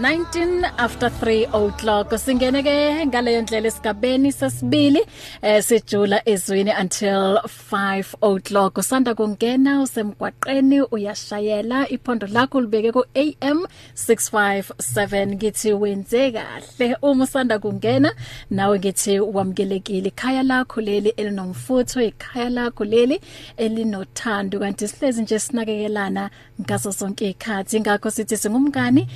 19 after 3 o'clock. Singene ke ngaleyo ndlela esigabeni sesibili eh sijula ezwini until 5 o'clock. Usanda kungena usemgwaqeni uyashayela. Iphondo lakho libeke ku AM 657 ngithi wenze kahle. Uma usanda kungena nawe ngithi wamkelekile. Ikhaya lakho leli elinomfutho ikhaya lakho leli elinothando. Kanti sihlezi nje sinakekelana ngaso sonke ikhathi ngakho sithi singumngani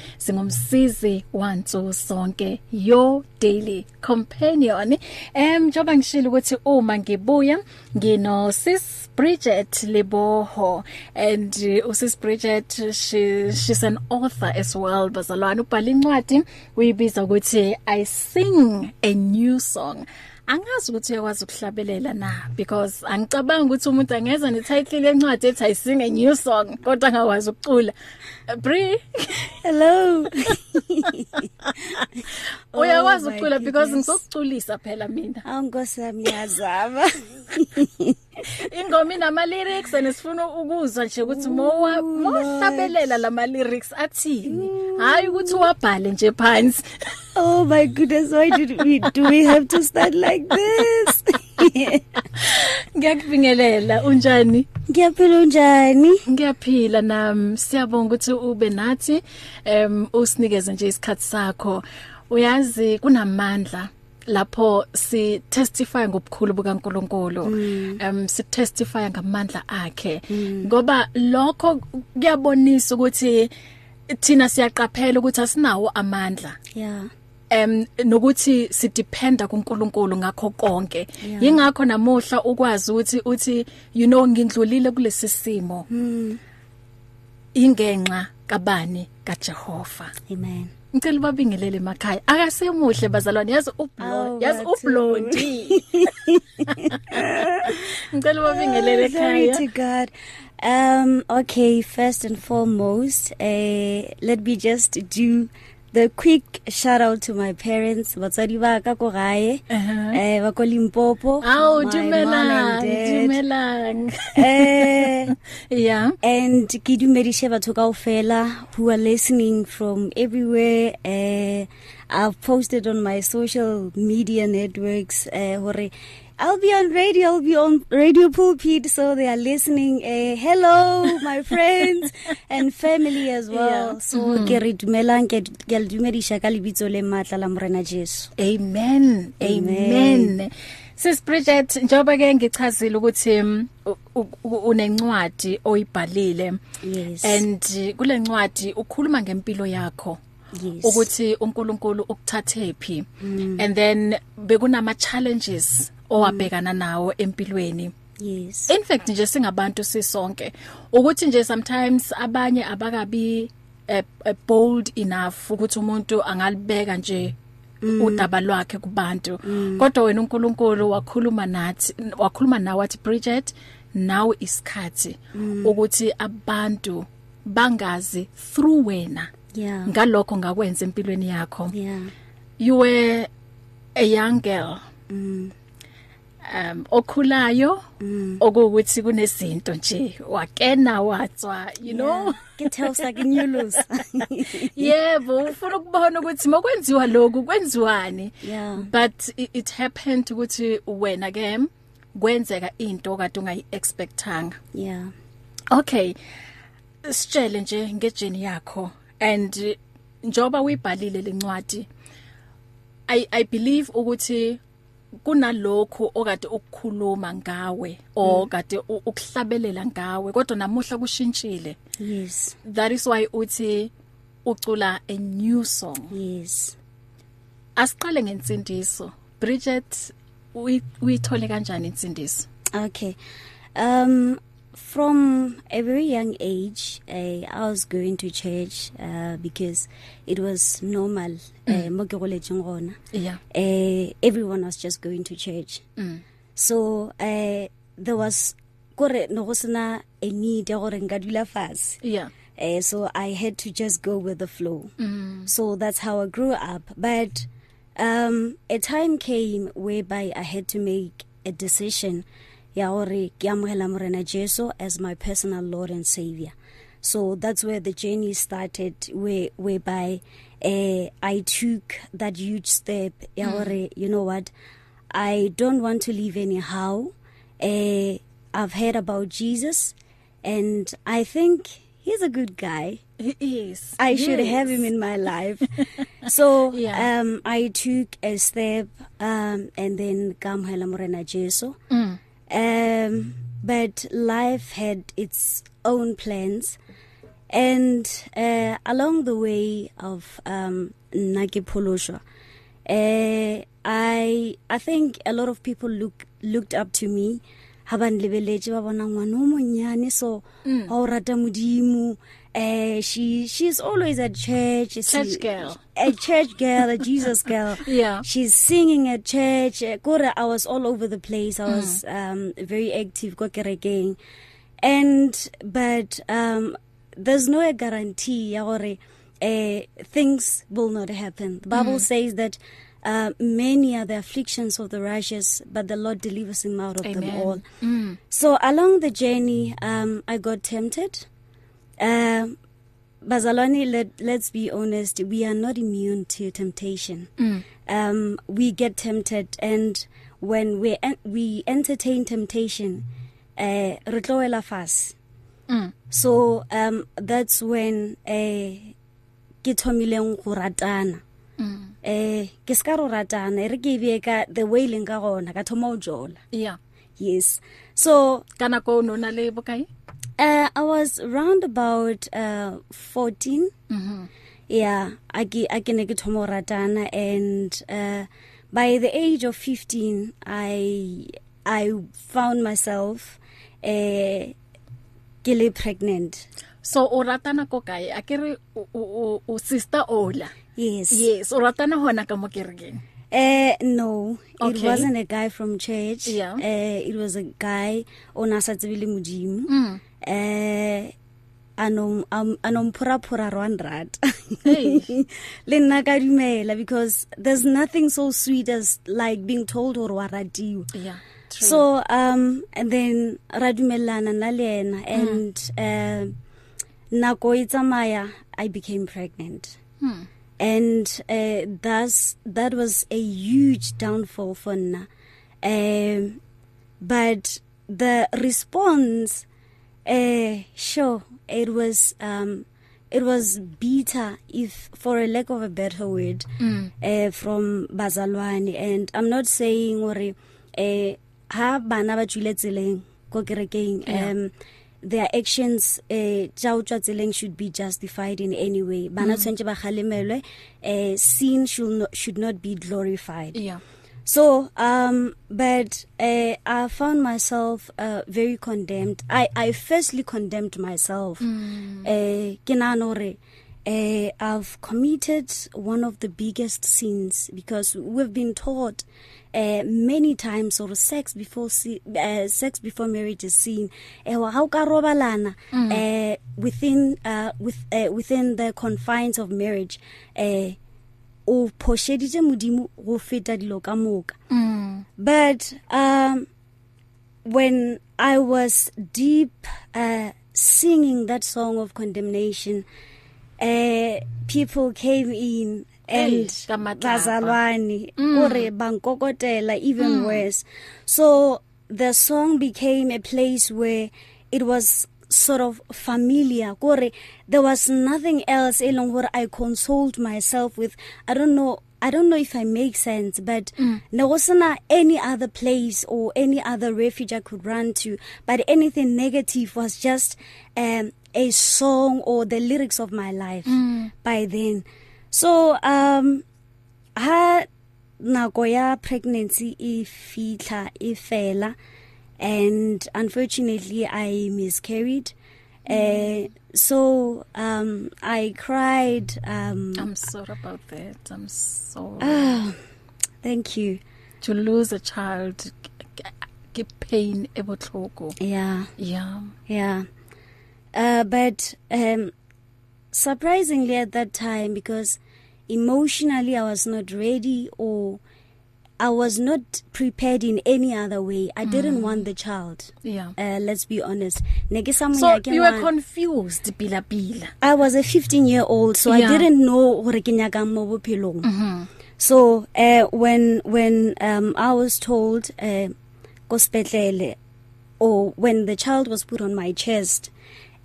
singumsizi wansu sonke your daily companion. Em njoba ngishilo ukuthi uma ngibuya ngino sis Bridget Leboho. And uh, usis Bridget she she's an author as well bazalwane. Ubhala incwadi uyibiza ukuthi I sing a new song. Angazi ukuthi uyakwazi ukuhlabelela na because angicabanga ukuthi umuntu angeza netitle lencwadi ethi I sing a new song kodwa angakwazi ukucula. Bri Hello. uyakwazi Oh my ukucula because goodness. ngizokuculisa phela mina Awungosami yazama. ingoma inama lyrics and sifuna ukuzwa nje ukuthi mowa mohlabelela lama lyrics athini hayi ukuthi wabhale nje phansi Oh my goodness, why did we do we have to start like this? ngiyakubingelela unjani? Ngiyaphila unjani? Ngiyaphila nami. Siyabonga ukuthi ube nathi em usinikeze nje isikhathi sakho. Uyazi kunamandla lapho si testify ngobukhulu bukaNkuluNkulu. Em si testify ngamandla akhe. Ngoba lokho kuyabonisa ukuthi thina siyaqaphela ukuthi asinawo amandla. Yeah. Em nokuthi sidependa kuNkulunkulu ngakho konke. Yingakho namuhla ukwazi ukuthi uthi you know ngindlulile kulesi simo. Ingenxa kabani kaJehova? Amen. ngicela babingelele emakhaya. Akasemuhle bazalwane. Yazi Oh, ublondi yazi ublondi. ngicela babingelele Glory ekhaya to God. Um okay, first and foremost, uh let me just do the quick shout out to my parents batswadi ba ka ko gae Uh-huh. eh ba ko Limpopo my mom dumelang and dad. dumelang eh yeah and ke dumedishe batho kaofela who are listening from everywhere uh I've posted on my social media networks uh hore I'll be on radio I'll be on radio pulpit so they are listening. Uh hello my friends and family as well. Yeah. so ke re dumelang ke ke dumedisha ka lebitso le matla la morena Jesu. Amen. Amen. Sis Bridget njoba ke ngichazile ukuthi um, unencwadi oyibhalile yes. and kule ncwadi ukhuluma ngempilo yakho yes. ukuthi uNkulunkulu ukuthathe phi. And then bekunama challenges owabhekana nawo empilweni. Yes. In fact nje singabantu sisonke ukuthi nje sometimes abanye abakabi uh, uh, bold enough ukuthi umuntu angalibeka nje udaba lwakhe kubantu. Kodwa wena uNkulunkulu wakhuluma nathi wakhuluma nawe wathi Bridget now isikhathi ukuthi abantu bangazi through wena yeah. ngalokho ngakwenza empilweni yakho. Yeah. You were a young girl. Mm. Um okhulayo Mm. okuwukuthi kunezinto nje wakena watswa you know? Ke theosa ke nyulusa yebo ufuna ukubona ukuthi makwenziwa lokhu kwenziwani? But it, it happened ukuthi wena ke kwenzeka into kade ungayi expectanga yeah. Okay sitshele nje ngejeni yakho and njoba uyibhalile lencwadi i i believe ukuthi kunalokho okade ukukhuluma ngawe okade u- ukuhlabelela ngawe kodwa namuhla kushintshile. Yes. That is why uthi ucula a new song. Yes. Asiqale ngensindiso. Bridget uyi- uyithole kanjani insindiso? Okay. Um from a very young age uh, I was going to church uh, because it was normal goletseng gona yeah. Uh, everyone was just going to church. Mm. so uh, there was kore no go sena a need ya gore nka dula fase. Yeah. Uh, so I had to just go with the flow. Mm. So that's how I grew up. But um, a time came whereby I had to make a decision ya gore ke amogela morena Jesu as my personal Lord and Savior so that's where the journey started where whereby uh, I took that huge step ya gore you know what I don't want to live anyhow uh, I've heard about Jesus and I think he's a good guy He is. I should Yes. have him in my life. so Yeah. um I took a step um and then kamhela morena Jesu. Mm. Um but life had its own plans and uh along the way of um Nakipolosha uh I I think a lot of people look looked up to me ha ba nlebeletse ba bona ngwana o monyane so Mm. ha o rata modimo eh she she's always at church Church girl. a church girl a Jesus girl Yeah. she's singing at church Eh, kore I was all over the place I Mm. was um very active ko kerekeng and but um there's no guarantee ya gore uh things will not happen the bible mm. says that uh, many are the afflictions of the righteous but the lord delivers him out of Amen. them all Mm. so along the journey um i got tempted um bazalwane let, let's be honest we are not immune to temptation Mm. um we get tempted and when we en we entertain temptation uh re tloela fase Mm. so um that's when eh ke thomileng go ratana Mm. eh ke ska ro ratana e re ke be ka the way leng ka gona ka thoma o jola Yeah. yes so Kana ko no na le bokae? Uh i was around about uh 14 Mhm. yeah a ke a ke ne ke thoma ratana and uh by the age of 15 i i found myself eh ke le pregnant So o ratana ko kae? Akere o o o sister Ola. yes Yes, o ratana hona ka mo kerekeng. Uh no, it Okay. wasn't a guy from church. Yeah. Uh it was a guy ona sa tsebile modimo. Mm. Uh anom um, anomphuraphura rwanrat Hey. le nna ka dumela because there's nothing so sweet as like being told or wa ratiwa Yeah. True. so um and then ra dumellana na le ena and uh nako e tsamaya i became pregnant Hmm. and uh, thus that was a huge downfall for nna um but the response uh sure it was um it was bitter if for a lack of a better word Mm. uh, from bazalwane. And i'm not saying hore eh ha bana ba tswile tseleng ko kerekeng um their actions eh tsa utswa tseleng should be justified in any way. Bana tshwantse ba galemelwe eh sin should not, should not be glorified. Yeah. So, um, but uh, I found myself uh, very condemned. I, I firstly condemned myself. Mm. Uh, ke nahana hore, uh, I've committed one of the biggest sins because we've been taught uh, many times or sex before si- uh, sex before marriage is sin. Eh, ha o ka robalana uh, within uh, with uh, within the confines of marriage. Uh, o phosheditse modimo go feta dilo ka moka Mm. but um when i was deep uh singing that song of condemnation uh people came in and bazalwane Mm. gore bankokotela even worse so the song became a place where it was sort of familiar. Gore there was nothing else elong gore i consoled myself with. I don't know I don't know if I make sense but mm. there wasn't any other place or any other refuge I could run to. But anything negative was just um a song or the lyrics of my life mm. by then. So um ha nako ya pregnancy e fitla e fela. And unfortunately I miscarried mm. uh, so um I cried um I'm sorry about that. I'm sorry. ah thank you to lose a child ke pain e botlhoko. yeah Yeah. yeah uh but um surprisingly at that time because emotionally I was not ready or I was not prepared in any other way. I didn't want the child. yeah Uh, let's be honest. So you were confused bila bila I was a 15 year old so Yeah. I didn't know gore ke nyakang mo bophelong. mhm So uh, when when um, I was told uh, go spetlele or when the child was put on my chest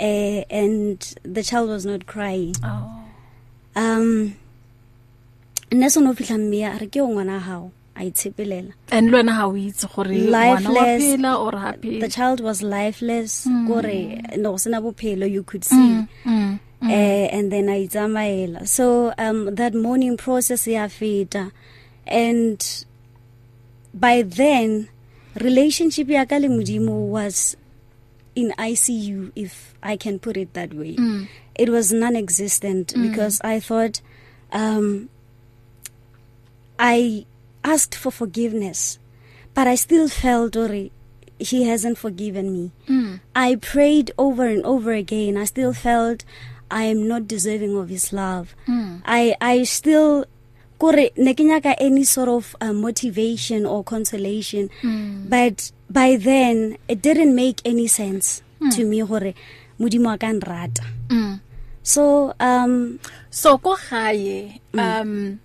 uh, and the child was not crying oh um nne sono fihla mme a re ke o ngwana hao a itshepelela and lwena ha o itse gore ngwana wa Lifeless. phela or happy the child was lifeless Mm. gore no sena bophelo you could see mm, mm, mm. uh, and then I tsamaela so um that mourning process ya feta and by then relationship ya ka le modimo was in ICU if I can put it that way Mm. it was non-existent Mm. because I thought um I asked for forgiveness but I still felt or he hasn't forgiven me Mm. I prayed over and over again. I still felt I am not deserving of his love. Mm. I I still kore ne ke nyaka any sort of uh, motivation or consolation Mm. but by then it didn't make any sense Hmm. to me gore modimo a ka nrata Mm. so um so ko gae um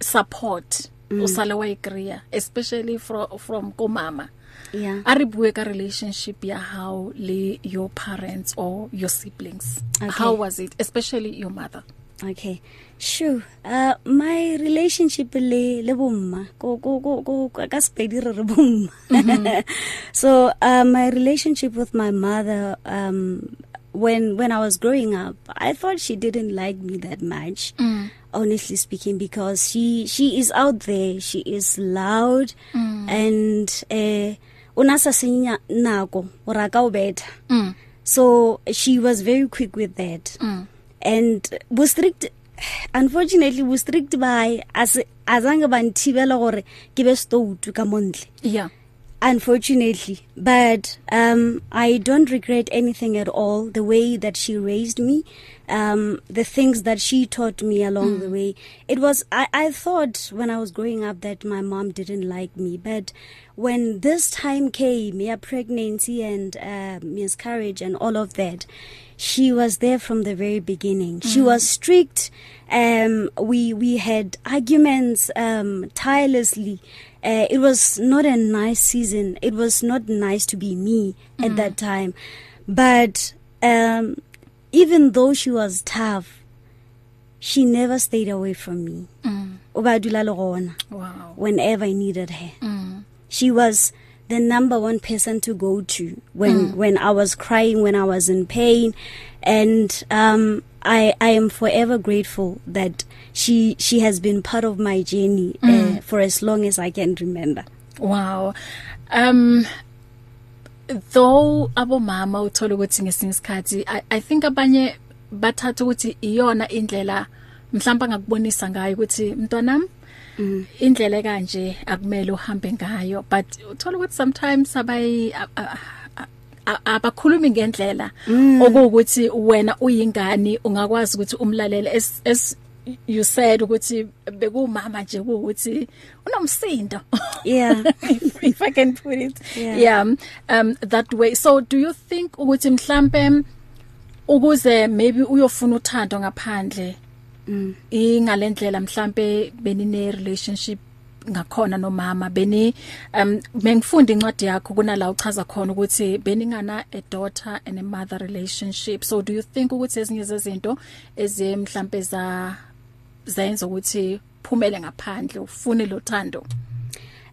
support o sale wa ikrea especially from from ko mama yeah a re bue ka relationship ya how le your parents or your siblings Okay. how was it especially your mother Okay. Sure. Uh my relationship le le bomma go go go go ka spedi re re bomma. so uh my relationship with my mother um when when I was growing up I thought she didn't like me that much. mm. honestly speaking because she she is out there she is loud Mm. and eh una sa senya nako ora ka o betha Mm. so she was very quick with that Mm. and was strict unfortunately was strict by as azange banthibela gore ke be stoutu ka montle yeah unfortunately but um i don't regret anything at all the way that she raised me um the things that she taught me along mm. the way it was i i thought when i was growing up that my mom didn't like me but when this time came yeah pregnancy and uh, miscarriage and all of that she was there from the very beginning mm. she was strict um we we had arguments um tirelessly uh, it was not a nice season it was not nice to be me mm. at that time but um even though she was tough she never stayed away from me mm. o ba dula le gona wow whenever i needed her mm. she was the number one person to go to when mm. when I was crying when I was in pain and um I I am forever grateful that she she has been part of my journey mm. uh, for as long as I can remember wow um though abomama uthola ukuthi ngesinye isikhathi I, i think abanye bathatha ukuthi iyona indlela mhlawumbe ngakubonisa ngayo ukuthi mntwanami mm. indlela kanje akumele uhambe ngayo but uthola ukuthi sometimes abayi abakhulumi ngendlela okuwukuthi wena uyingani ungakwazi ukuthi umlalele as, as you said ukuthi bekumama nje ukuthi unomsindo. Yeah. If, if i can put it. Yeah. yeah. Um that way. So do you think ukuthi mhlambe ukuze maybe uyofuna uthando ngaphandle mm. ingalendlela mhlambe benine relationship ngakhona nomama beni um mengifunda incwadi yakho kunala uchaza khona ukuthi beningana a daughter and a mother relationship so do you think ukuthi ezinye zezinto eze mhlambe za zayenza ukuthi phumele ngaphandle ufune lo thando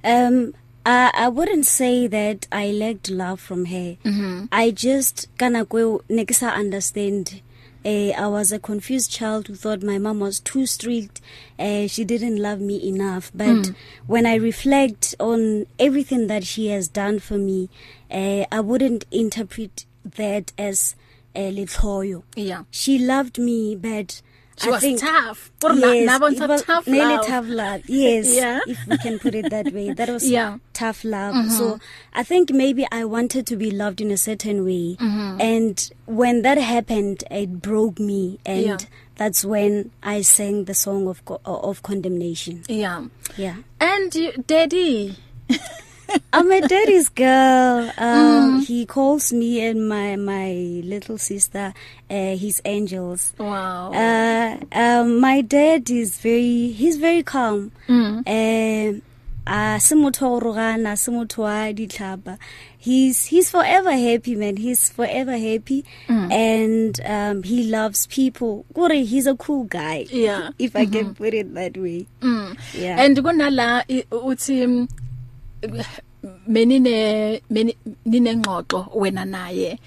um I, I wouldn't say that I lacked love from her. Mm -hmm. I just kana kwe nekisa understand uh, I was a confused child who thought my mom was too strict. Uh, she didn't love me enough. But mm. when I reflect on everything that she has done for me uh, I wouldn't interpret that as uh, letloyo yeah. She loved me but she I was think- tough Or na- Yes, was tough nearly love. tough love. Yes, Yeah. if we can put it that way. That was Yeah. tough love. So I think maybe I wanted to be loved in a certain way, and when that happened, it broke me, and Yeah. that's when I sang the song of of condemnation. yeah Yeah. and you, daddy I'm a daddy's girl. Um, He calls me and my my little sister uh, his angels. wow Uh, um, my dad is very he's very calm. Mm. Um a se motho go rogana se motho wa ditlhapa he's he's forever happy man he's forever happy mm. and um he loves people gore he's a cool guy Yeah. if i can put it that way Mm. yeah and kunala uthi mm, menine meni- ninengxoxo wena naye.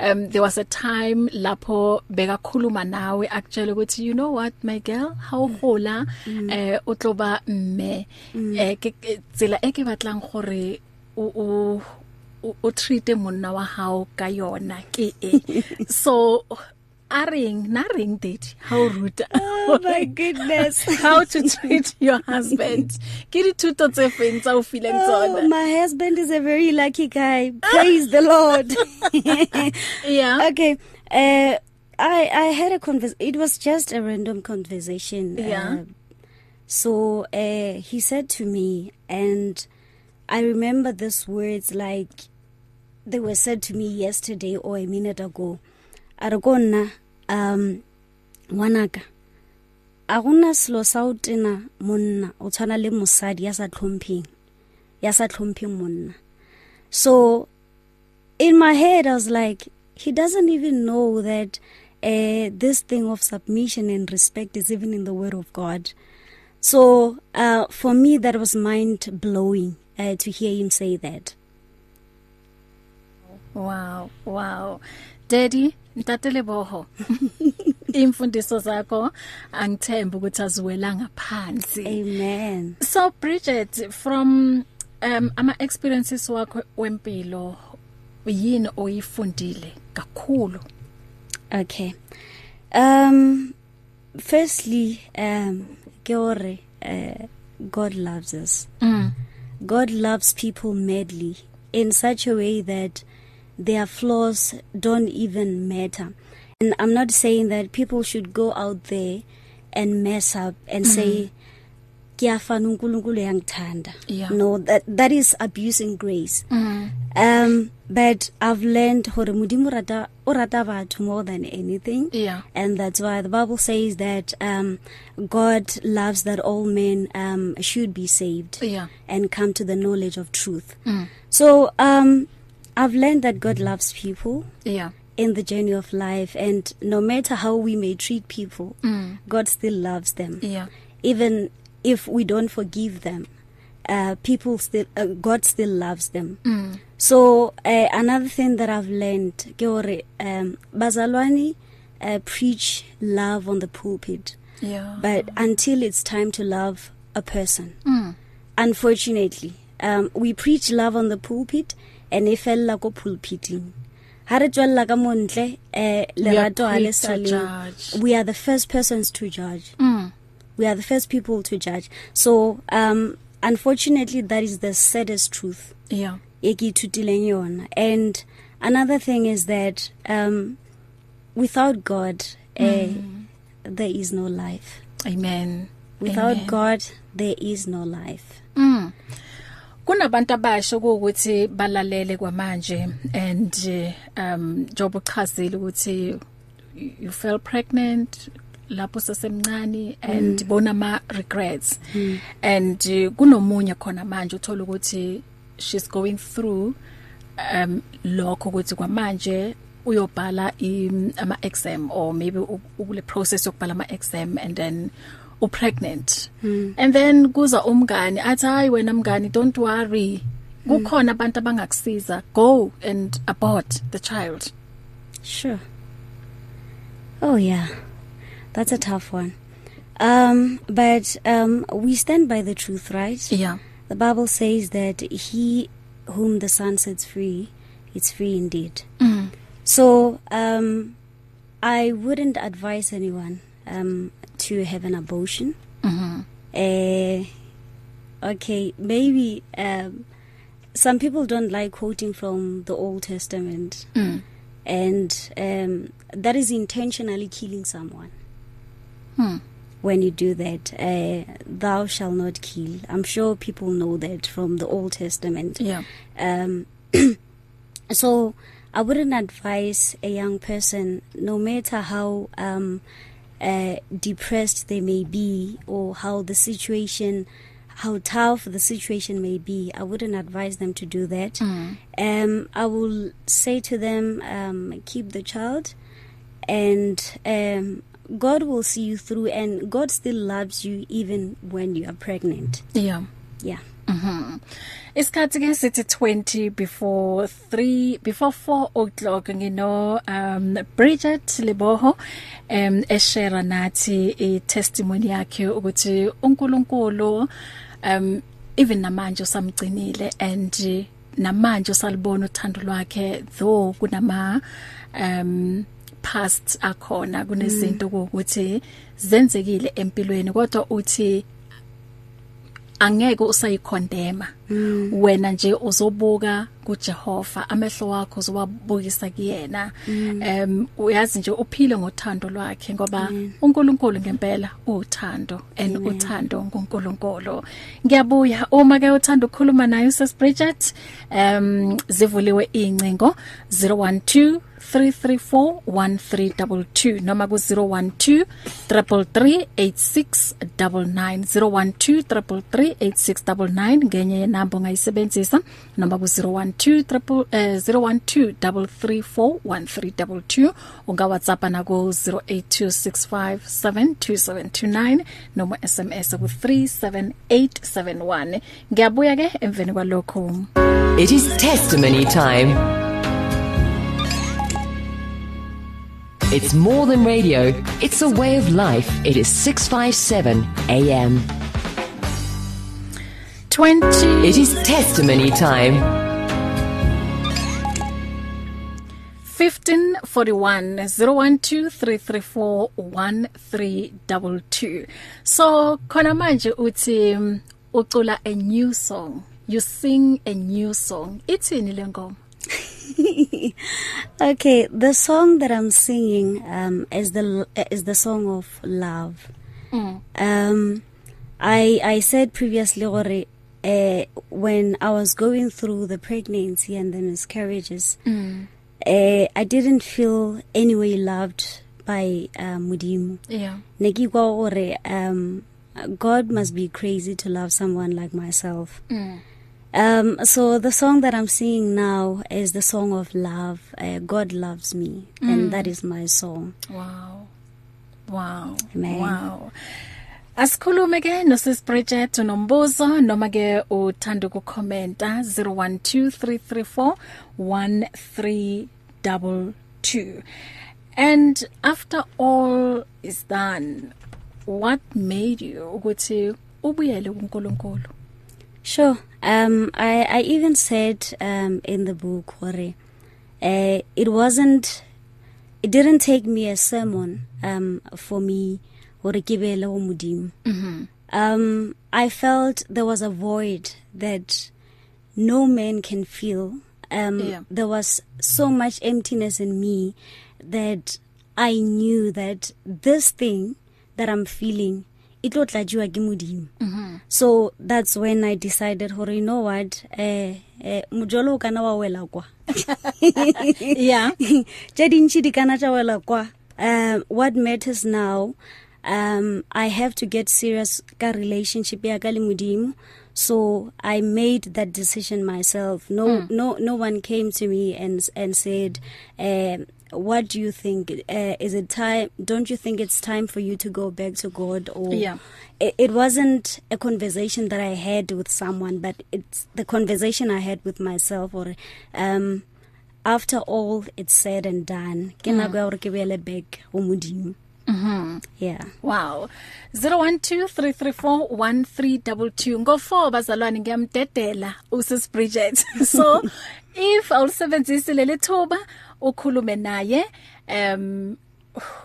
Um there was a time lapho bekakhuluma nawe akutshela ukuthi you know what my girl? How gola eh o tloba mme eh ke ke- tsela e ke batlang gore o o o- o treat monna wa hao ka yona ke e. So a reng na reng date how rude oh my goodness how to treat your husband ke dithuto tse feng tsa o fileng Oh, tsona my husband is a very lucky guy. Praise the Lord. yeah okay. Uh, I I had a convers. It was just a random conversation. Yeah. Uh, so uh, he said to me, and I remember these words like they were said to me yesterday or a minute ago. Aragona, um, ngwanaka. a gona selo sa o tena monna o tshwana le mosadi ya sa tlhompheng ya sa tlhompheng monna. So in my head i was like he doesn't even know that uh, this thing of submission and respect is even in the word of god. So uh, for me that was mind blowing uh, to hear him say that. Wow wow. Daddy ntatele boho imfundiso zakho angithemba ukuthi aziwela ngaphansi amen so bridget from um ama experiences wakho wempilo yini oyifundile kakhulu Okay. Um firstly um ke hore uh, God loves us. mm. God loves people madly in such a way that their flaws don't even matter. And I'm not saying that people should go out there and mess up and mm. say kiyafana uNkulunkulu yangithanda. Yeah. No, that that is abusing grace. Mm. Um but I've learned hore modimo rata o rata batho more than anything. yeah And that's why the Bible says that um, God loves that all men um, should be saved yeah and come to the knowledge of truth. mm. So um, I've learned that God loves people yeah in the journey of life, and no matter how we may treat people, mm. God still loves them. yeah Even if we don't forgive them, uh, people still, uh, God still loves them. mm. So uh, another thing that I've learned, ke hore um, bazalwane uh, preach love on the pulpit, yeah but until it's time to love a person, mm. unfortunately, um, we preach love on the pulpit and e fella ko pulpiting. Ha re tswella ka montle eh We are lerato ha le sale. We are the first persons to judge. Mm. We are the first people to judge. So um unfortunately that is the saddest truth. yeah e ke ithutileng yona and another thing is that um without god eh Mm. there is no life amen without Amen. god there is no life Mm. Kunabantu abasho ukuthi balalele kwamanje and eh, um job uchazile ukuthi you fell pregnant lapho sesemncane and bona ma regrets. And eh, kunomunye khona manje uthola ukuthi she's going through um lokho ukuthi kwamanje uyobhala i- ama exam or maybe u- ukule process yokubhala ama exam and then u pregnant. Mm. and then kuza umngani athi hayi wena mngani don't worry. Kukhona abantu abangakusiza. Go and abort the child. Sure. Oh yeah. That's a tough one. Um but um we stand by the truth right? Yeah. The bible says that he whom the son sets free it's free indeed. Mm. So um, I wouldn't advise anyone um to have an abortion. Mhm. Uh okay, maybe um some people don't like quoting from the Old Testament Mm. and um that is intentionally killing someone. Hmm. when you do that uh thou shall not kill i'm sure people know that from the old testament Yeah. um so i wouldn't advise a young person no matter how um uh depressed they may be or how the situation how tough the situation may be i wouldn't advise them to do that Mm. um i will say to them um keep the child and um God will see you through and God still loves you even when you are pregnant. Yeah. Yeah. Mhm. Isikhathi ke sithi 20 before 3 before 4 o'clock ngino um Bridget Liboho um eshare nathi i testimony yakhe ukuthi uNkulunkulu um even namanje usamgcinile and namanje usalibona uthando lwakhe though kunama um past akhona kunezinto ukuthi zenzekile empilweni kodwa uthi angeke usayikhondema wena nje uzobuka kuJehova amehlo wakho uzowabukisa kuyena. Em uyazi nje uphile ngothando lwakhe ngoba uNkulunkulu ngempela uthando and uthando ngoNkulunkulu ngiyabuya. Uma ke uthanda ukukhuluma naye uSis Bridget em zivuliwe incingo 012 3341322 noma ku 012 3338699 012 ngenye yenamba ongayisebenzisa noma ku 012 eh, 012 unga WhatsApp na ku 0826572729 noma SMS ku 37871 ngiyabuya ke emveni kwalokho It is testimony time. It's more than radio, it's a way of life. It is 657 AM. 20 It is testimony time. 1541 0123341322 so khona manje uthi um, ucula a new song you sing a new song ithini le ngoma Okay, the song that I'm singing um is the is the song of love. mm. Um I I said previously gore uh, when I was going through the pregnancy and the miscarriages Mm. uh, I didn't feel any way loved by uh, Mudimu. yeah ne ke kwa gore um God must be crazy to love someone like myself. mm. Um so the song that I'm singing now is the song of love. Uh, God loves me mm. and that is my song. wow wow Amen. wow Asikhulume ke no Sis Bridget unombuzo noma ke uthanda ukukhomenta 0123341322 And after all is done what made you ukuthi ubuyele kuNkulunkulu Sure. Um I I even said um in the book gore uh, it wasn't it didn't take me a sermon um for me gore ke be le go modimo. Mhm um i felt there was a void that no man can feel um Yeah. there was so much emptiness in me that i knew that this thing that i'm feeling it lo tlajiwa ke modimo. Mhm so that's when i decided hore you know what eh eh mojolo o kana wa wela kwa. Yeah. Tše dintši di kana tša wela kwa. Um what matters now um i have to get serious ka relationship ya ka le modimo. So i made that decision myself. No mm. no no one came to me and and said um what do you think uh, is it time don't you think it's time for you to go back to god or Yeah. it, it wasn't a conversation that i had with someone but it's the conversation i had with myself or um after all it's said and done ke nako ya gore ke beele back go modimo mhm yeah Wow. 0123341322 ngo4 bazalwane ngiyamdedela uSis Bridget. So if awulisebenzisi leli thuba ukhulume naye um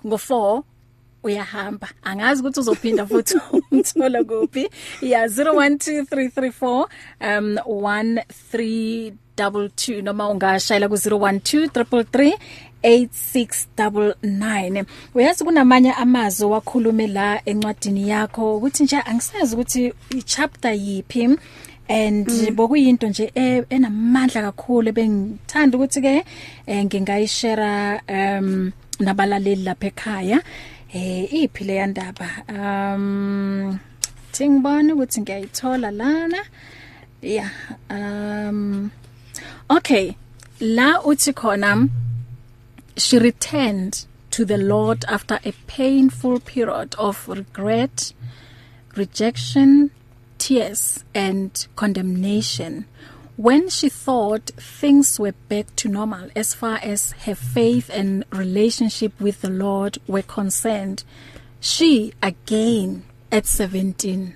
ngo4 uyahamba. Angazi ukuthi uzophinda futhi umthola kuphi. Ya 012334 um 1322 noma ungashayela ku 012333 8699 uyazi kunamanye amazwi wakhulume la encwadini yakho ukuthi nje angisazi ukuthi ichapter yipi and mm. bokuyinto nje e, enamandla kakhulu bengithanda ukuthi ke eh, ngingayishare um nabalaleli lapha ekhaya. Eh iphi le yandaba? Um thingibone ukuthi ngiyayithola lana. Yeah um okay. La uthi khona she returned to the Lord after a painful period of regret, rejection, tears, and condemnation. When she thought things were back to normal as far as her faith and relationship with the Lord were concerned, she again at 17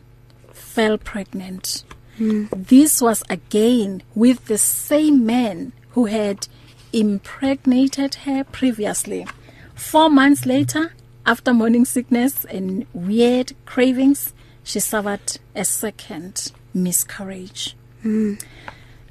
fell pregnant. Mm. This was again with the same man who had impregnated her previously. 4 months later, after morning sickness and weird cravings, she suffered a second miscarriage. Mm.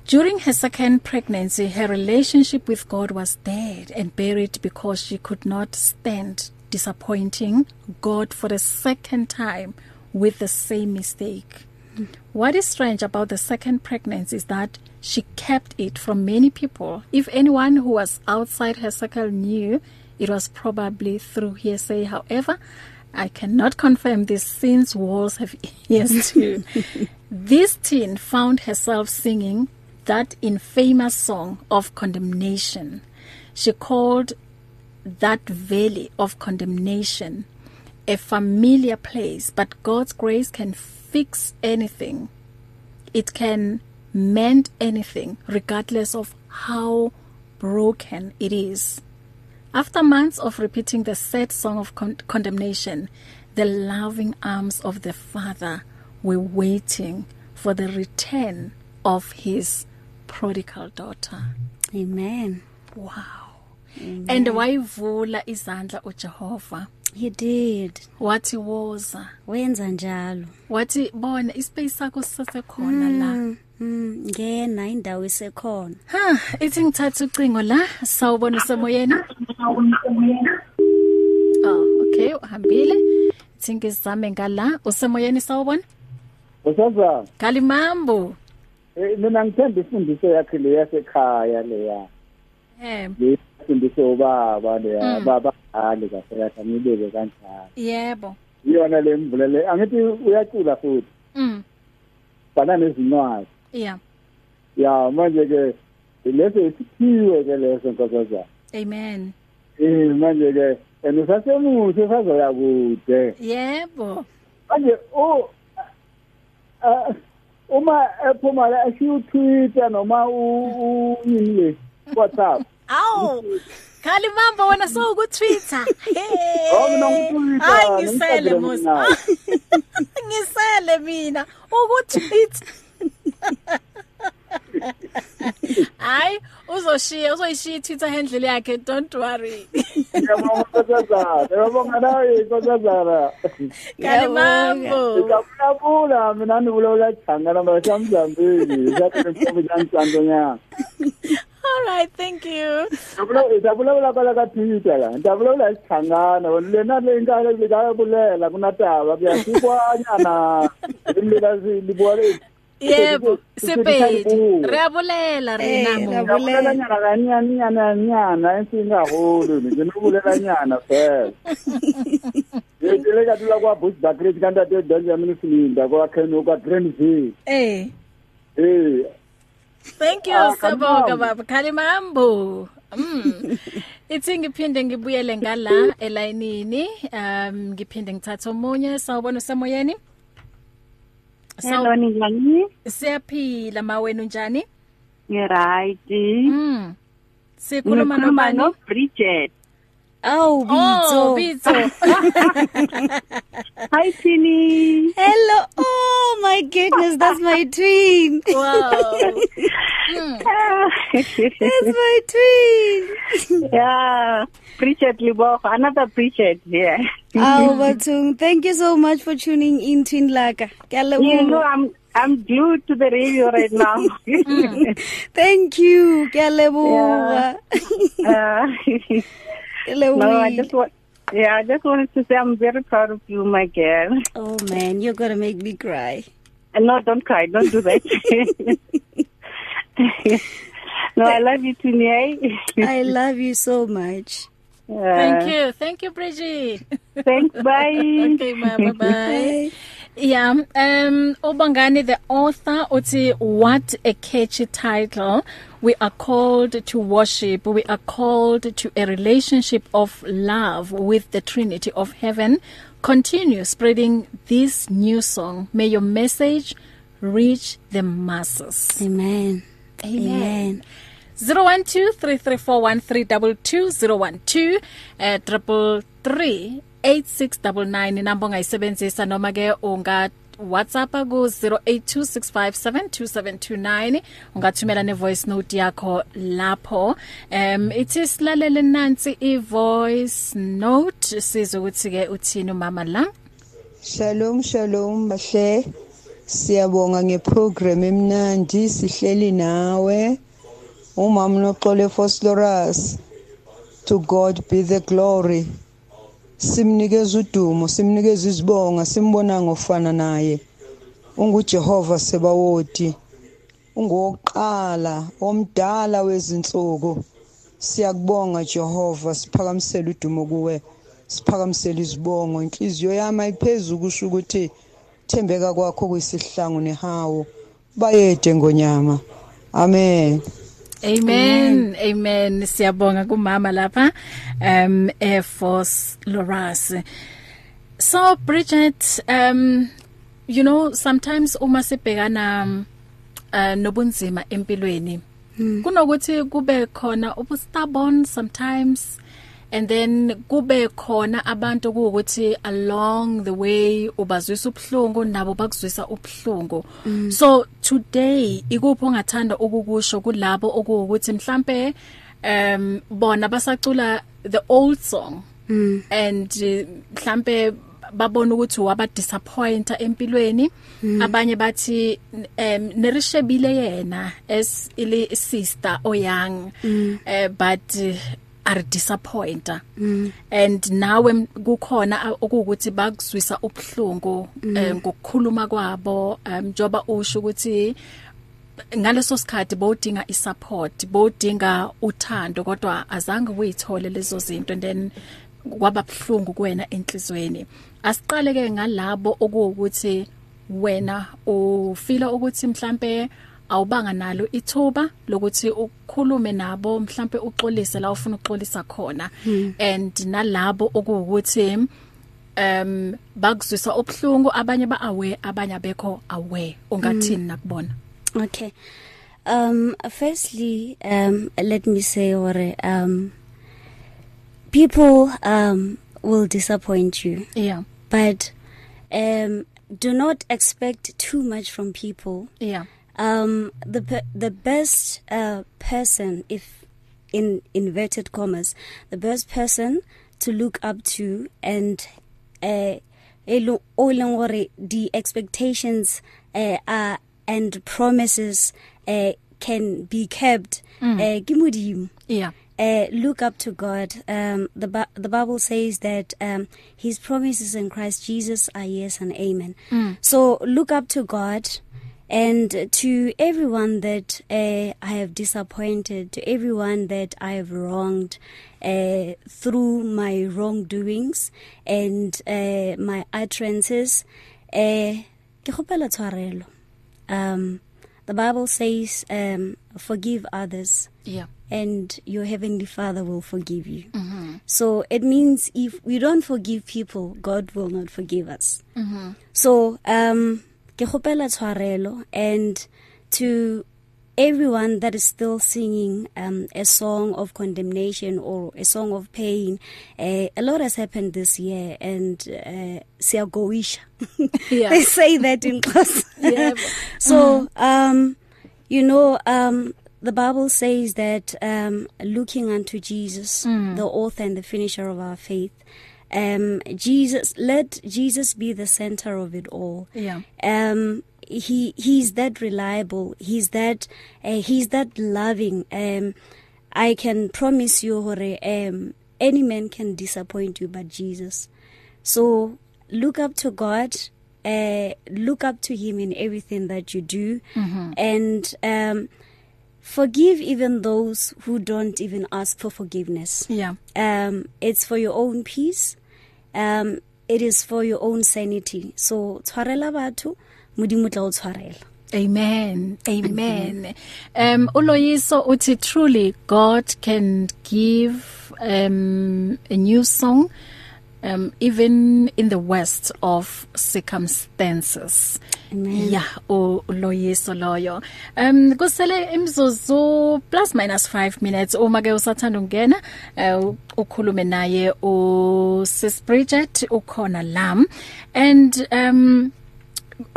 During her second pregnancy, her relationship with God was dead and buried because she could not stand disappointing God for the second time with the same mistake. Mm. What is strange about the second pregnancy is that she kept it from many people. If anyone who was outside her circle knew, it was probably through hearsay. However, I cannot confirm this since walls have ears too. this teen found herself singing that infamous song of condemnation. She called that valley of condemnation a familiar place, but God's grace can fix anything. It can mend anything regardless of how broken it is. After months of repeating the sad song of con condemnation, the loving arms of the Father were waiting for the return of his prodigal daughter. Amen. Wow. Amen. And wayivula izandla uJehova He did. Wathi woza. Wenza njalo. Wathi bona ispace sakho sisekhona mm, la. Mm, ngena indawo isekhona. Ha, ithi ngithatha ucingo la, sawubona semoyeni. Oh, okay, uhambile. Thinki sizame ngala, usemoyeni sawubona? Usaza. Kalimambo. Eh mina ngithanda ifundiso yakhe le yasekhaya leya. Eh. Ifundiso ubaba leya, baba ali kahle kahle ngibeke kanjalo. Yebo. Iyona le mvula le angithi uyacula futhi. Mm. Bana nezincwadi. Yeah. Ya manje ke leso isiphiwe ke leso nkosazana. Amen. Eh manje ke and usasemuhle usazoya kude. Yebo. Manje o uma ephuma la ashiya Twitter noma u yini le WhatsApp. Awu. Khali mamba wena so ku Twitter. Hey. Oh mina ngitwitter. Hayi ngisele mos. Ngisele mina uku Twitter. Hayi uzoshiya uzoyishiya Twitter handle yakhe don't worry. Ngiyabonga. Ngiyabonga nawe nkosazana. Kalimambo. Ngiyabula mina ndibulawula changa na Mozambique. Sathi ngifuna ukuyantsando nyanga. All right, thank you. Ndabula ndabula kala ka Twitter la. Ndabula isichangana wona lena le inkalo likabulela kunataba kuyasikwana. Imlila zilibole Yebo, sepedi. Re abolela rena mo. Re abolela nyana ka nyana nyana nyana esingaholo nje nobulela nyana phela. Yekile ka dula kwa Bushbuckridge kanti ade Benjamin Silinda kwa Keno kwa Greenville. Eh. Eh. Thank you Sabonga baba Khalimambo. Mm. Ithi ngiphinde ngibuyele ngala elayinini um ngiphinde ngithatha omunye sawubona semoyeni Hello njani? Siyaphila ma wena unjani? Ngiright. Mm. Sikhuluma nobani? No Bridget. Oh, Bitso. Oh, Bitso. Hi Tini. Hello. Oh my goodness, that's my twin. Wow. mm. that's my twin. yeah. Bridget Libogo, another Bridget here. Aw bathong, thank you so much for tuning in Twin Laka. You know. I'm I'm glued to the radio right now. Thank you. Ke a leboha. uh, Ke no, I just want. Yeah, I just wanted to say I'm very proud of you, my girl. Oh man, you're gonna make me cry. And no, don't cry. Don't do that. no, I love you, Tunia. I love you so much. Thank you. Thank you Bridget. Thanks. Bye. okay ma bye bye. Yeah, um Obangani the author uthi what a catchy title. We are called to worship. We are called to a relationship of love with the Trinity of Heaven. Continue spreading this new song. May your message reach the masses. Amen. Amen. 0123341322 eh triple 3 8699 inamba ongayisebenzisa noma ke unga WhatsApp ku 0826572729 ungathumela ne voice note yakho lapho. Um ithi silalele nansi i voice note. Sizwe ukuthi ke uthini umama la? Shalom shalom bahle siyabonga ngeprogram emnandi sihleli nawe. Umama noxole Phosphorus to God be the glory. Simnikeza udumo simnikeza izibonga simbona ngofana naye. unguJehova sebawoti ungoqala omdala wezinsuku. Siyakubonga Jehova siphakamisela udumo kuwe siphakamisela izibongo. Inhliziyo yami ayiphezulu kusho ukuthi thembeka kwakho kuyisihlangu nehawu. Bayede ngonyama. Amen. Amen. Amen. Siyabonga kumama lapha um Air Force Loras. So Bridget um you know sometimes uma sibhekana um, uh, nobunzima empilweni kunokuthi kube khona ubu stubborn sometimes and then kube khona abantu ukuthi along the way ubazwisa ubhlungu nabo bakuzwisa ubhlungu mm. so today ikuphi ongathanda ukukusho kulabo okuwukuthi mhlambe um bona basacula the old song mm. and uh, mhlambe babona ukuthi waba disappointer empilweni mm. abanye bathi um nerishebile yena as ile sister oyang mm. uh, but uh, are disappointer mm. and nawe kukhona okuwukuthi bakuzwisa ubhlungu mm. eh, ngokukhuluma kwabo njoba usho ukuthi ngaleso sikhathi bowudinga isupport bowudinga uthando kodwa azange uyithole lezo zinto and then kwababhlungu kuwena enhlizweni asiqale ke ngalabo okuwukuthi wena ufila ukuthi mhlambe awubanga nalo ithuba lokuthi ukhulume nabo mhlambe uxolise la ufuna uxolisa khona hmm. and nalabo okuwukuthi um bakuzwisa obhlungu abanye ba aware abanye abekho aware ungathini mm. nakubona Okay. Um firstly um let me say or um people um will disappoint you yeah but um do not expect too much from people yeah um the pe- the best uh person if in inverted commas the best person to look up to and uh the expectations uh, are and promises uh, can be kept mm. uh, yeah uh, look up to God. Um, the Bi- the Bible says that um, His promises in Christ Jesus are yes and amen. Mm. So look up to God, and to everyone that uh, I have disappointed, to everyone that I have wronged uh, through my wrongdoings and uh, my utterances. Uh, ke kgopela tshwarelo. Um, the Bible says, um, "Forgive others." yeah and your heavenly father will forgive you. Mm-hmm. So it means if we don't forgive people, God will not forgive us. Mm-hmm. So um ke kgopela tshwarelo and to everyone that is still singing um a song of condemnation or a song of pain uh, a lot has happened this year and uh, siyagoisha Yeah. they say that in class Yeah. so um you know um the Bible says that um, looking unto Jesus, mm. the author and the finisher of our faith, um, Jesus, let Jesus be the center of it all. Yeah. Um, he he's that reliable. He's that uh, he's that loving. Um, I can promise you, Hore, um, any man can disappoint you, but Jesus. So look up to God. Uh, look up to Him in everything that you do, mm-hmm. and um, forgive even those who don't even ask for forgiveness. Yeah. Um, it's for your own peace. Um, it is for your own sanity. So tshwarela batho modimo tla o tshwarela. Amen. Amen. Um uloyiso uthi truly God can give um a new song um even in the worst of circumstances. Amen. Yeah, uloyiso loyo. Um kusele imzuzu plus minus 5 minutes uma ke usathanda ungena uh, ukhulume naye u Sis Bridget ukhona lam and um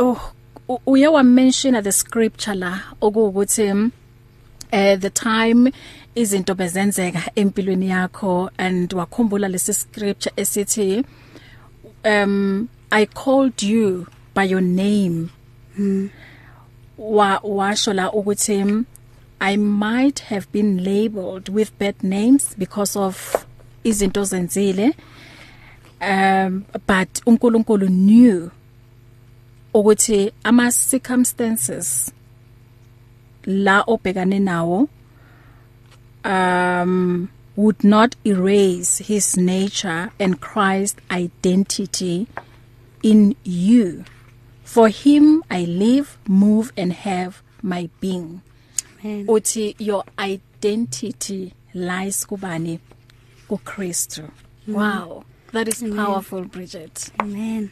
oh uye wa mention the scripture la okuwukuthi eh the time izinto bezenzeka empilweni yakho and wakhumbula lesi scripture esithi um I called you by your name hmm. wa washo la ukuthi I might have been labeled with bad names because of izinto zenzile um but uNkulunkulu knew ukuthi ama circumstances la obhekane nawo um would not erase his nature and Christ identity in you for him I live move and have my being Amen. uthi your identity lies kubani ku Christ wow that is Amen. powerful Bridget Amen.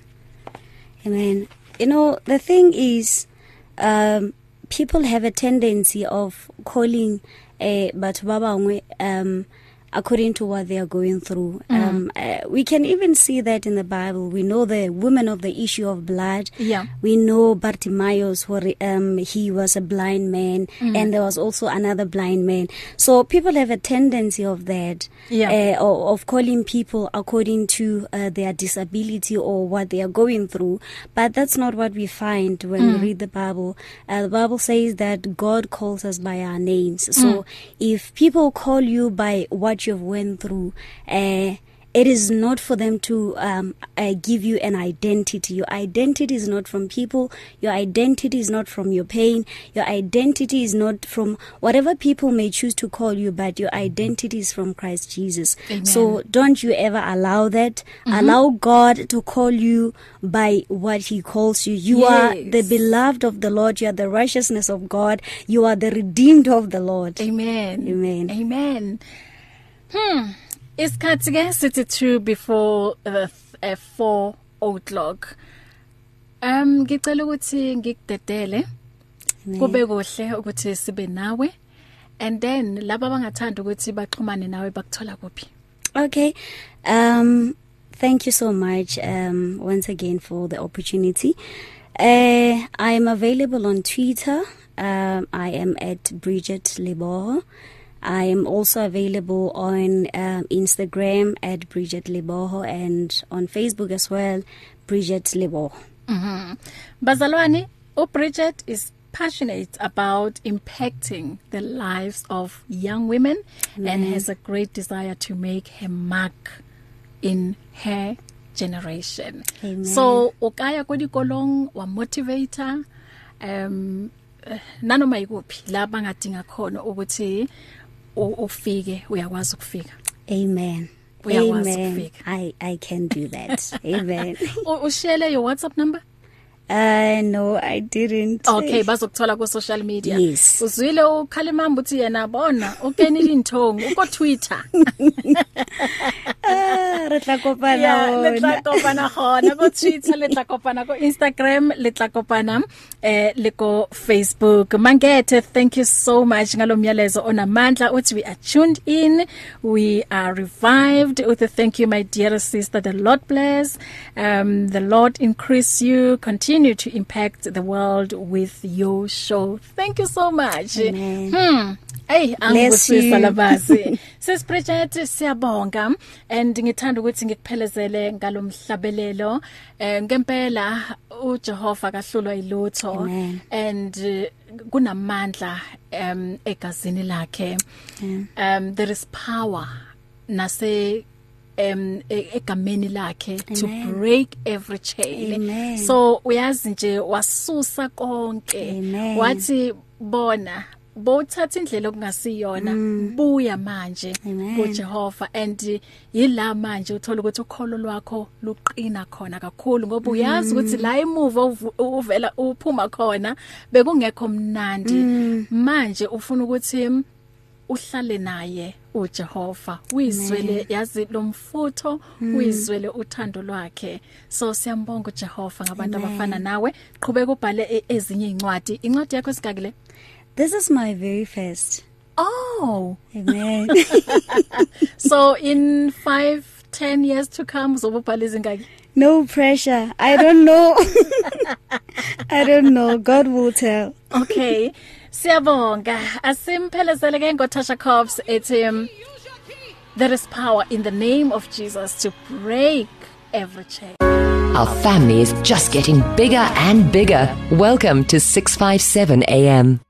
Amen. You know, the thing is um people have a tendency of calling eh batho ba bangwe um according to what they are going through. Mm. Um uh, we can even see that in the Bible. We know the woman of the issue of blood. Yeah. We know Bartimaeus where um he was a blind man Mm. and there was also another blind man. So people have a tendency of that. Yeah. Uh, of, of calling people according to uh, their disability or what they are going through. But that's not what we find when mm. we read the Bible. Uh, the Bible says that God calls us by our names. So Mm. if people call you by what you've went through, uh, it is not for them to um, uh, give you an identity. Your identity is not from people. Your identity is not from your pain. Your identity is not from whatever people may choose to call you, but your identity is from Christ Jesus. Amen. So don't you ever allow that. Mm-hmm. Allow God to call you by what He calls you. You Yes. are the beloved of the Lord. You are the righteousness of God. You are the redeemed of the Lord. Amen. Amen. Amen. Hmm. Isikhathi ke sithi 2 before the uh, 4 o'clock. Um ngicela ukuthi ngikudedele kube kuhle ukuthi sibe nawe and then laba abangathanda ukuthi baxhumane nawe bakuthola kuphi. Okay. Um thank you so much um once again for the opportunity. Uh I am available on Twitter. Um I am at Bridget Leboho. I am also available on um Instagram at Bridget Leboho and on Facebook as well Bridget Leboho. Mhm. Bazalwane, uBridget is passionate about impacting the lives of young women mm. and has a great desire to make her mark in her generation. Amen. So ukaya kwedikolong wa motivator um eh, nanoma ikuphi la bangadinga khona ukuthi u- ufike uyakwazi ukufika. Amen. Uyakwazi Amen. ukufika. I I can do that. Amen. U- Ushare your WhatsApp number? Uh no, I didn't. Okay, bazokuthola ku social media. Yes. Uzwile ukhalimamba uthi yena bona ukenile inthongo uko Twitter. Ah, re tla kopana Yeah, le tla ona. kopana gona go Twitter, le tla kopana go Instagram, le tla kopana eh le go Facebook. Mangete, thank you so much ngalomyalezo onamandla uthi we are tuned in, we are revived. With a thank you my dear sister, the Lord bless. Um the Lord increase you, continue to impact the world with your show. Thank you so much. Amen. Hmm. Hey Bless angibusisa you. labazi. Sesibridget siyabonga and ngithanda ukuthi ngikuphelezele ngalomhlabelelo. Eh ngempela uJehova kahlulwa ilutho Amen. and eh, kunamandla um egazini lakhe. Um there is power nase um egameni lakhe to break every chain. Amen. so uyazi nje wasusa konke. Wathi bona bowuthatha indlela okungasiyona buya manje kuJehova. And yila manje uthola ukuthi ukholo lwakho luqina khona kakhulu ngoba uyazi ukuthi la emuva uvu- uvela uphuma khona bekungekho mnandi. Manje ufuna ukuthi mm, uhlale naye uJehova uyizwele yazi lomfutho uyizwele uthando lwakhe so siyambonga uJehova ngabantu Amen. abafana nawe qhubeka ubhale e- ezinye incwadi incwadi yakho sikakile This is my very first. oh Amen. so in 5 10 years to come uzobubhala izingaki no pressure. I don't know. I don't know. God will tell. okay siyabonga asimphelezele ke ngoTasha Cobbs ethi um, there is power in the name of Jesus to break every chain Our family is just getting bigger and bigger. Welcome to 657 AM.